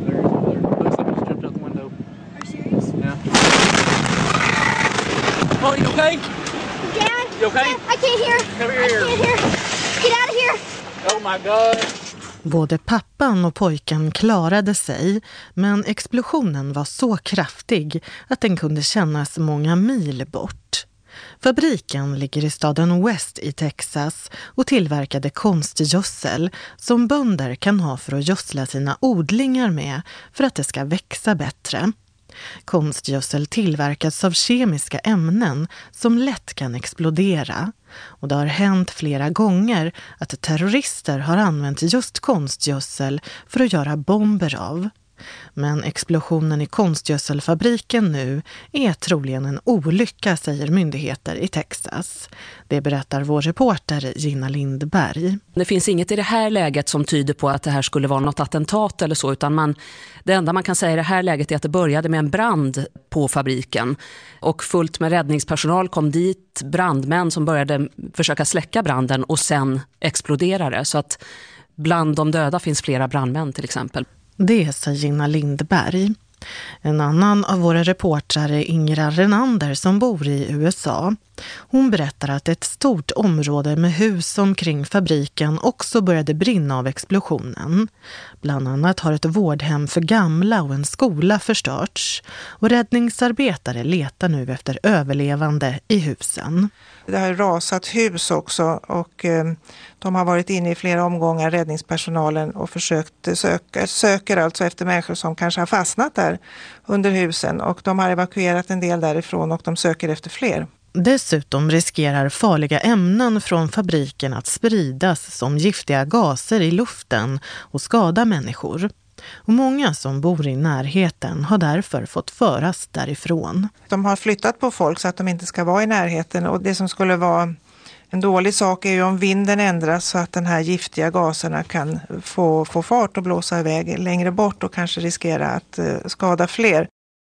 There, there. Looks like he just jumped out the window. Are you serious? Yeah. Oh, you okay? Dad? You okay? I can't hear. Come I here. can't hear. Get out of here. Oh my god. Både pappan och pojken klarade sig, men explosionen var så kraftig att den kunde kännas många mil bort. Fabriken ligger i staden West i Texas och tillverkade konstgödsel som bönder kan ha för att gödsla sina odlingar med för att det ska växa bättre. Konstgödsel tillverkas av kemiska ämnen som lätt kan explodera. Och det har hänt flera gånger att terrorister har använt just konstgödsel för att göra bomber av. Men explosionen i konstgödselfabriken nu är troligen en olycka, säger myndigheter i Texas. Det berättar vår reporter Gina Lindberg. Det finns inget i det här läget som tyder på att det här skulle vara något attentat eller så, utan man, det enda man kan säga i det här läget är att det började med en brand på fabriken. Och fullt med räddningspersonal kom dit, brandmän som började försöka släcka branden och sen exploderade. Så att bland de döda finns flera brandmän till exempel. Det säger Gina Lindberg. En annan av våra reportrar är Ingra Renander som bor i USA. Hon berättar att ett stort område med hus omkring fabriken också började brinna av explosionen. Bland annat har ett vårdhem för gamla och en skola förstörts. Och räddningsarbetare letar nu efter överlevande i husen. Det har rasat hus också och eh, de har varit inne i flera omgångar, räddningspersonalen, och försökt söka, söker alltså efter människor som kanske har fastnat där under husen och de har evakuerat en del därifrån och de söker efter fler. Dessutom riskerar farliga ämnen från fabriken att spridas som giftiga gaser i luften och skada människor. Och många som bor i närheten har därför fått föras därifrån. De har flyttat på folk så att de inte ska vara i närheten och det som skulle vara en dålig sak är ju om vinden ändras så att de här giftiga gaserna kan få, få fart och blåsa iväg längre bort och kanske riskera att eh, skada fler.